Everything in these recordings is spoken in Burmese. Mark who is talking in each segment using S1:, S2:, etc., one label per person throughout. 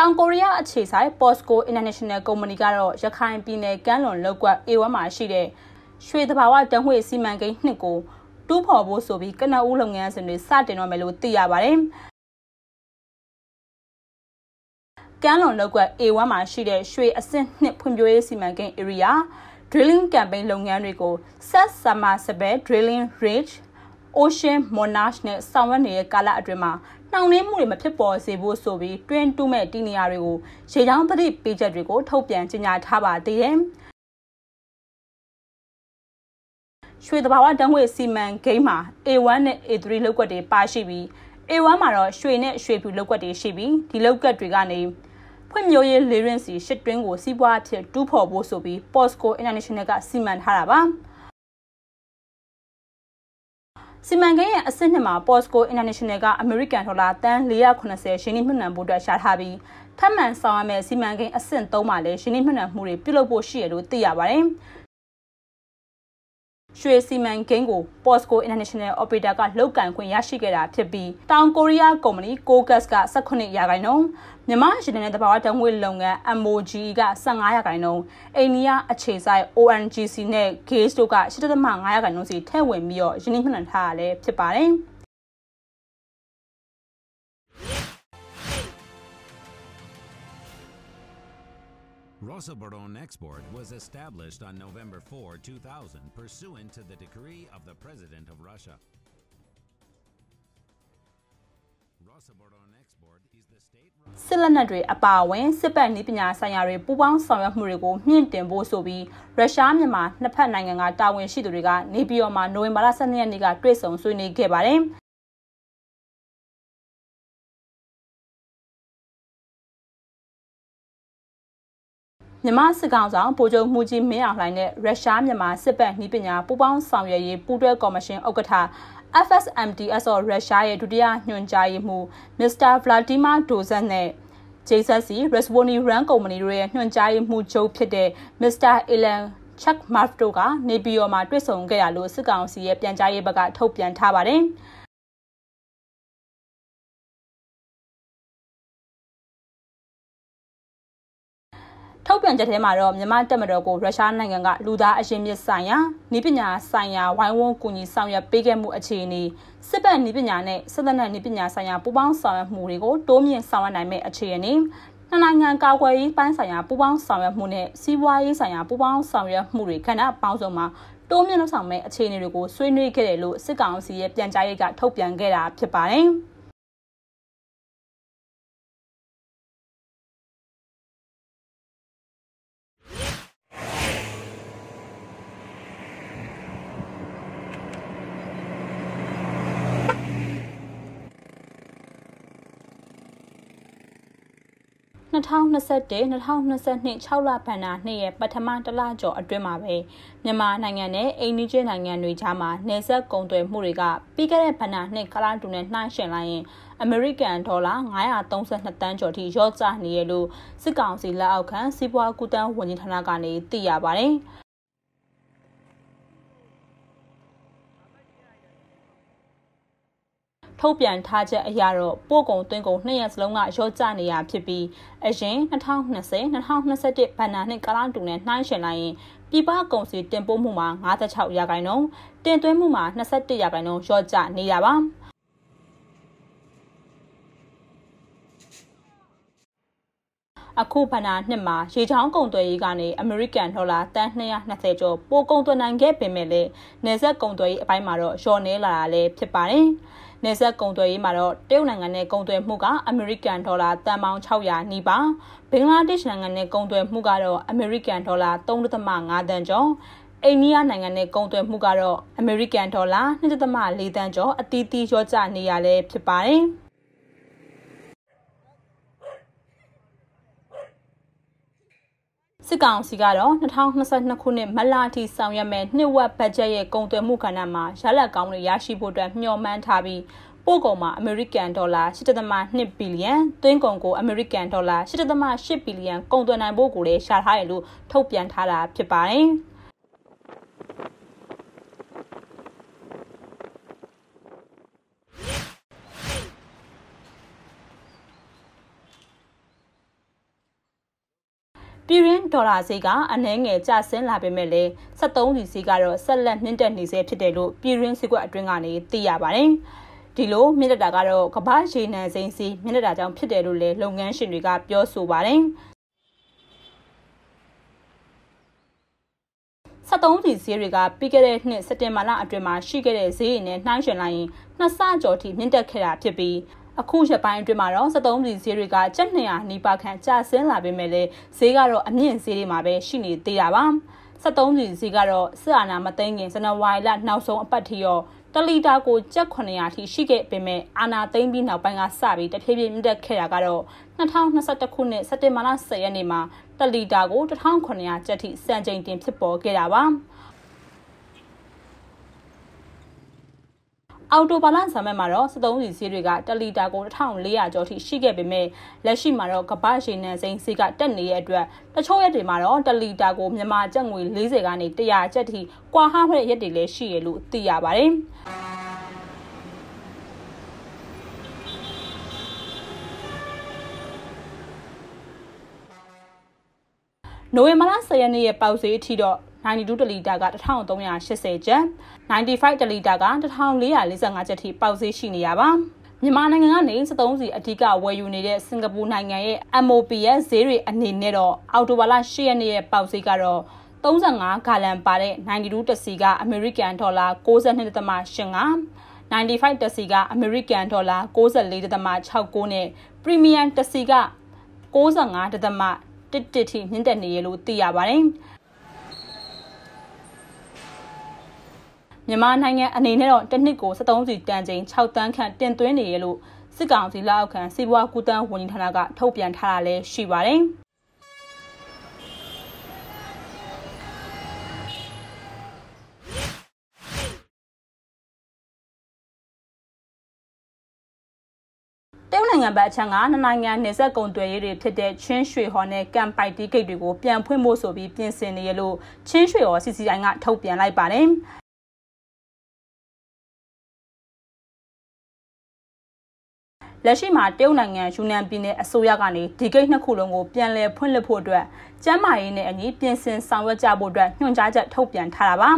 S1: တောင်ကိုရီးယားအခြေစိုက် POSCO International Company ကတော့ရခိုင်ပြည်နယ်ကမ်းလွန်လောက်ကွက် A1 မှာရှိတဲ့ရွှေတဘာဝတံငွေစီမံကိန်းနှစ်ကိုတူးဖော်ဖို့ဆိုပြီးကနအူးလုပ်ငန်းစဉ်တွေစတင်တော့မယ်လို့သိရပါတယ်။ကမ်းလွန်လောက်ကွက် A1 မှာရှိတဲ့ရွှေအဆင့်နှစ်ဖွံ့ဖြိုးရေးစီမံကိန်း area drilling campaign လုပ်ငန်းတွေကို Set Submersible Drilling Rig Ocean Monarch နဲ့ဆောင်ရွက်နေတဲ့ကာလအတွင်းမှာနှောင့်နှေးမှုတွေမဖြစ်ပေါ်စေဖို့ဆိုပြီးတွင်းတူးမဲ့တီနေရာတွေကိုရေချောင်းသတိပေးချက်တွေကိုထုတ်ပြန်ကြေညာထားပါသေးတယ်။ရွှေတဘာဝတန်းငွေစီမံကိန်းမှာ A1 နဲ့ A3 လောက်ကွက်တွေပါရှိပြီး A1 မှာတော့ရွှေနဲ့ရွှေဖြူလောက်ကွက်တွေရှိပြီးဒီလောက်ကွက်တွေကနေဖွံ့ဖြိုးရေးလေရင်စီရှစ်တွင်းကိုစီးပွားဖြစ်တူးဖော်ဖို့ဆိုပြီး Posco International ကစီမံထားတာပါ စီမံကိန်းရဲ့အဆင့်နှစ်မှာ Posco International ကအမေရိကန်ဒေါ်လာတန်480ရှင်းနှိမ့်နှံဖို့အတွက်ရှာထားပြီးထပ်မံဆောင်ရမယ့်စီမံကိန်းအဆင့်3မှာလည်းရှင်းနှိမ့်နှံမှုတွေပြုလုပ်ဖို့ရှိရလို့သိရပါတယ်။ ရွှေစီမံကိန်းကို Posco International Operator ကလောက်ကန်ခွင့်ရရှိခဲ့တာဖြစ်ပြီးတောင်ကိုရီးယားကုမ္ပဏီ Cogas က18ရာခိုင်နှုန်းမြန်မာရင်းနှီးတဘာဝတံငွေလုပ်ငန်း MOGE က15ရာခိုင်နှုန်းအိန္ဒိယအခြေစိုက် ONGC နဲ့ Gates တို့က8.5ရာခိုင်နှုန်းစီထည့်ဝင်ပြီးတော့ရင်းနှီးမြှုပ်နှံထားရလဲဖြစ်ပါတယ်။
S2: Rosaboron Export was established on November 4, 2000, pursuant to the decree of the President of Russia. Rosaboron Export is the state စစ်လက်နက်တွေအပါအဝင်စစ်ပတ်နည်းပညာဆိုင်ရာတွေပူးပေါင်းဆောင်ရွက်မှုတွေကိုမြင့်တင်ဖို့ဆိုပြီးရုရှားမြန်မာနှစ်ဖက်နိုင်ငံကတာဝန်ရှိသူတွေကနေပြည်တော်မှာနိုဝင်ဘာလ12ရက်နေ့ကတွေ့ဆုံဆွေးနွေးခဲ့ပါတယ်။ မြန်မာစစ်ကောင်ဆောင်ဗိုလ်ချုပ်မှုကြီးမင်းအောင်လှိုင်နဲ့ရုရှားမြန်မာစစ်ပတ်နှီးပညာပူးပေါင်းဆောင်ရွက်ရေးပူးတွဲကော်မရှင်ဥက္ကဋ္ဌ FSMDS ရုရှားရဲ့ဒုတိယညွှန်ကြားရေးမှူးမစ္စတာဗလာဒီမာဒိုဇက်နဲ့ JSC Resvoni Run ကုမ္ပဏီတို့ရဲ့ညွှန်ကြားရေးမှူးချုပ်ဖြစ်တဲ့မစ္စတာအီလန်ချက်မတ်တို့ကနေပြည်တော်မှာတွေ့ဆုံခဲ့ရလို့စစ်ကောင်စီရဲ့ပြန်ကြားရေးဘက်ကထုတ်ပြန်ထားပါတယ်။ ထုတ်ပြန်ချက်ထဲမှာတော့မြန်မာတပ်မတော်ကိုရုရှားနိုင်ငံကလူသားအရင်မြစ်ဆိုင်ရာဤပညာဆိုင်ရာဝိုင်းဝန်းကူညီဆောင်ရွက်ပေးခဲ့မှုအခြေအနေစစ်ပတ်ဤပညာနဲ့စစ်တပ်နဲ့ဤပညာဆိုင်ရာပူးပေါင်းဆောင်ရွက်မှုတွေကိုတိုးမြင့်ဆောင်ရွက်နိုင်မယ့်အခြေအနေနှစ်နိုင်ငံကာကွယ်ရေးပိုင်းဆိုင်ရာပူးပေါင်းဆောင်ရွက်မှုနဲ့စီးပွားရေးဆိုင်ရာပူးပေါင်းဆောင်ရွက်မှုတွေကဏ္ဍပေါင်းစုံမှာတိုးမြင့်လုပ်ဆောင်မယ့်အခြေအနေတွေကိုဆွေးနွေးခဲ့တယ်လို့စစ်ကောင်စီရဲ့ပြန်ကြားရေးကထုတ်ပြန်ခဲ့တာဖြစ်ပါတယ်။ 2021 2022 6လဘဏ္ဍာနှစ်ရဲ့ပထမတလကျော်အတွင်းမှာပဲမြန်မာနိုင်ငံနဲ့အိန္ဒိယနိုင်ငံတွေကြားမှာနေဆက်ကုန်သွယ်မှုတွေကပြီးခဲ့တဲ့ဘဏ္ဍာနှစ်ကလာတူနဲ့နှိုင်းယှဉ်လိုက်ရင်အမေရိကန်ဒေါ်လာ932တန်းကျော်ထိရော့ကျနေရလို့စစ်ကောင်စီလက်အောက်ခံစီးပွားကူးတန်းဝန်ကြီးဌာနကနေသိရပါတယ်။ ထုတ်ပြန်ထားချက်အရတော့ပို့ကုန်သွင်းကုန်နှစ်ရက်စလုံးကရော့ကျနေရဖြစ်ပြီးအရင်2020 2021ဘဏ္ဍာနှစ်ကာလတူနဲ့နှိုင်းယှဉ်လိုက်ရင်ပြည်ပကုန်စည်တင်ပို့မှုမှာ56ရာခိုင်နှုန်းတင်သွင်းမှုမှာ21ရာခိုင်နှုန်းရော့ကျနေတာပါ အခုဘဏ္ဍာနှစ်မှာရေချောင်းကုန်သွယ်ရေးကနေအမေရိကန်ဒေါ်လာတန်220ကျော်ပိုကုန်သွယ်နိုင်ခဲ့ပေမဲ့လည်းနေဆက်ကုန်သွယ်ရေးအပိုင်းမှာတော့လျှော့နေလာတာလည်းဖြစ်ပါတယ်။နေဆက်ကုန်သွယ်ရေးမှာတော့တရုတ်နိုင်ငံနဲ့ကုန်သွယ်မှုကအမေရိကန်ဒေါ်လာတန်ပေါင်း600နီးပါးဘင်္ဂလားဒေ့ရှ်နိုင်ငံနဲ့ကုန်သွယ်မှုကတော့အမေရိကန်ဒေါ်လာ3.5တန်ကျော်အိန္ဒိယနိုင်ငံနဲ့ကုန်သွယ်မှုကတော့အမေရိကန်ဒေါ်လာ2.4တန်ကျော်အတီးတီးရောကျနေရလဲဖြစ်ပါတယ်။ စစ်ကောင်စီကတော့2022ခုနှစ်မတ်လအထိဆောင်ရွက်မဲ့နှစ်ဝက်ဘတ်ဂျက်ရဲ့ကုန်သွယ်မှုကဏ္ဍမှာရလဒ်ကောင်းတွေရရှိဖို့အတွက်မျှော်မှန်းထားပြီးပို့ကုန်မှာအမေရိကန်ဒေါ်လာ8.2ဘီလီယံသွင်းကုန်ကိုအမေရိကန်ဒေါ်လာ8.8ဘီလီယံကုန်သွယ်နိုင်ဖို့ကိုလည်းရှာထားတယ်လို့ထုတ်ပြန်ထားတာဖြစ်ပါတယ်။ ပြည်ရင်းဒေါ်လာဈေးကအနှဲငယ်ကျဆင်းလာပေမဲ့လည်း73စီဈေးကတော့ဆက်လက်မြင့်တက်နေဆဲဖြစ်တယ်လို့ပြည်ရင်းစီကွက်အတွင်းကနေသိရပါတယ်။ဒီလိုမြင့်တက်တာကတော့ကမ္ဘာရေနံစိမ်းစီမြင့်တက်တာကြောင့်ဖြစ်တယ်လို့လည်းလုပ်ငန်းရှင်တွေကပြောဆိုပါတယ်။73စီဈေးတွေကပြီးခဲ့တဲ့နှစ်စက်တင်ဘာလအတွင်းမှာရှိခဲ့တဲ့ဈေးတွေနဲ့နှိုင်းယှဉ်လိုက်ရင်နှစ်ဆကျော်ထိမြင့်တက်ခဲ့တာဖြစ်ပြီး အခုရက်ပိုင်းအတွင်းမှာတော့73ပြည်ဈေးတွေကကျပ်200နီးပါးခန့်ကျဆင်းလာပေမဲ့လည်းဈေးကတော့အမြင့်ဈေးတွေမှာပဲရှိနေသေးတာပါ73ပြည်ဈေးကတော့စစ်အာဏာမသိမ်းခင်ဇန်နဝါရီလနောက်ဆုံးအပတ်ထိရောတလီတာကိုကျပ်900ထိရှိခဲ့ပေမဲ့အာနာသိမ့်ပြီးနောက်ပိုင်းကစပြီးတဖြည်းဖြည်းမြင့်တက်ခဲ့တာကတော့2021ခုနှစ်စက်တင်ဘာလ10ရက်နေ့မှာတလီတာကို1900ကျပ်ထိစံချိန်တင်ဖြစ်ပေါ်ခဲ့တာပါ။ အော်တိုဘာလဆံမက်မှာတော့73စီစီတွေက1လီတာကို1400ကျော်ထိရှိခဲ့ပေမဲ့လက်ရှိမှာတော့ကပ္ပရေနံစိမ်းစီးကတက်နေတဲ့အတွက်တချို့ရက်တွေမှာတော့1လီတာကိုမြန်မာကျပ်ငွေ40ကနေ100ကျပ်ထိကွာဟမဲ့ရက်တွေလည်းရှိရလို့သိရပါတယ်။နိုဝင်ဘာလ10ရက်နေ့ရဲ့ပေါက်ဈေးအထိတော့ 92တလီတာက1380ကျပ်95တလီတာက1445ကျပ်ထိပေါက်ဈေးရှိနေရပါမြန်မာနိုင်ငံကနေ73စီအဓိကဝယ်ယူနေတဲ့စင်ကာပူနိုင်ငံရဲ့ MOP ရဲ့ဈေးတွေအနေနဲ့တော့အော်တိုဘာလ10ရက်နေ့ရဲ့ပေါက်ဈေးကတော့35ဂါလန်ပါတဲ့92တစီကအမေရိကန်ဒေါ်လာ62.85 95တစီကအမေရိကန်ဒေါ်လာ94.69နဲ့ Premium တစီက95.11ထိမြင့်တက်နေရလို့သိရပါတယ်။ မြန်မာနိုင်ငံအနေနဲ့တော့တစ်နှစ်ကို73စီတန်ချိန်6တန်းခန့်တင်သွင်းနေရလို့စစ်ကောင်စီလက်အောက်ခံစီးပွားကူးတန်းဝန်ကြီးဌာနကထုတ်ပြန်ထားတာလည်းရှိပါတယ်။တရုတ်နိုင်ငံဘက်အချမ်းကနှစ်နိုင်ငံနေဆက်ကုံသွယ်ရေးတွေဖြစ်တဲ့ချင်းရွှေဟော်နဲ့ကမ်ပိုက်တီဂိတ်တွေကိုပြန်ဖွင့်ဖို့ဆိုပြီးပြင်ဆင်နေရလို့ချင်းရွှေဟော် CCI ကထုတ်ပြန်လိုက်ပါတယ်။ လက်ရှိမှာတရုတ်နိုင်ငံယူနန်ပြည်နယ်အစိုးရကနေဒီဂိတ်နှစ်ခုလုံးကိုပြန်လည်ဖွင့်လှစ်ဖို့အတွက်ကျန်းမာရေးနဲ့အညီပြင်ဆင်ဆောင်ရွက်ကြဖို့အတွက်ညွှန်ကြားချက်ထုတ်ပြန်ထားတာပါ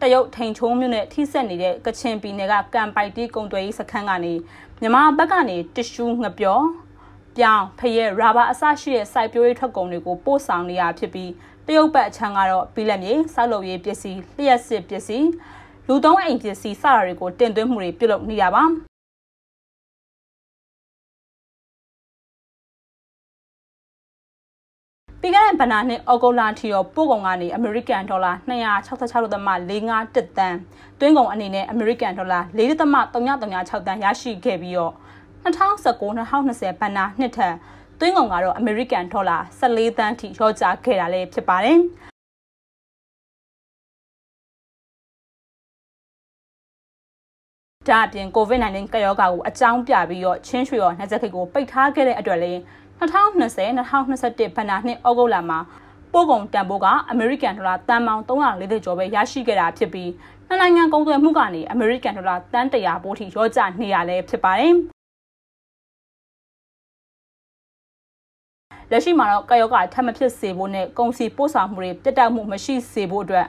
S2: တရုတ်ထိန်ချုံးမြို့နဲ့ထိစက်နေတဲ့ကချင်ပြည်နယ်ကကံပိုက်တီးကုံသွယ်ရေးစခန်းကနေမြန်မာဘက်ကနေတ िश ူးငပြောပြောင်းဖရဲရာဘာအစရှိတဲ့စိုက်ပျိုးရေးထွက်ကုန်တွေကိုပို့ဆောင်နေရဖြစ်ပြီးတရုတ်ဘက်အချမ်းကတော့ပြည်လက်မြေစောက်လုပ်ရေးပစ္စည်းလျှက်စစ်ပစ္စည်း လူသုံးအိမ်ပစ္စည်းစတာတွေကိုတင်သွင်းမှုတွေပြုလုပ်နေရပါပြီးခဲ့တဲ့ဗနာနှစ်ဩဂုတ်လထီရောပို့ကုန်ကနေအမေရိကန်ဒေါ်လာ266.45တန်တွင်းကုန်အနေနဲ့အမေရိကန်ဒေါ်လာ4.336တန်ရရှိခဲ့ပြီးတော့2019-2020ဗနာနှစ်ထက်တွင်းကုန်ကတော့အမေရိကန်ဒေါ်လာ14တန်းထိရောကျခဲ့တာလည်းဖြစ်ပါတယ်။ ဒါအပြင် COVID-19 ကပ်ရောဂါကိုအကြောင်းပြပြီးတော့ချင်းရွှေရောနှက်စက်ခိတ်ကိုပိတ်ထားခဲ့တဲ့အတွက်လည်း2020-2021ဘဏ္ဍာနှစ်ဩဂုတ်လမှာပို့ကုန်တန်ဖိုးကအမေရိကန်ဒေါ်လာတန်ပေါင်း340ကျော်ပဲရရှိခဲ့တာဖြစ်ပြီးနှစ်နိုင်ငံကုန်သွယ်မှုကနေအမေရိကန်ဒေါ်လာတန်100ပိုးထိရောကျနေရလဲဖြစ်ပါတယ်လက်ရှိမှာတော့ကာယောဂထပ်မဖြစ်စေဖို့နဲ့ကုန်စည်ပို့ဆောင်မှုတွေပြတ်တောက်မှုမရှိစေဖို့အတွက်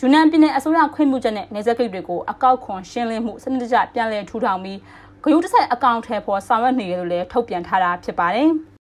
S2: ယူနန်ပြည်နယ်အစိုးရခွင့်ပြုချက်နဲ့နေဆက်ဂိတ်တွေကိုအကောက်ခွန်ရှင်းလင်းမှုစနစ်တကျပြန်လည်ထူထောင်ပြီးဂရုတစိုက်အကောင့်ထဲပေါ်ဆောင်ရွက်နေရလို့လည်းထုတ်ပြန်ထားတာဖြစ်ပါတယ်။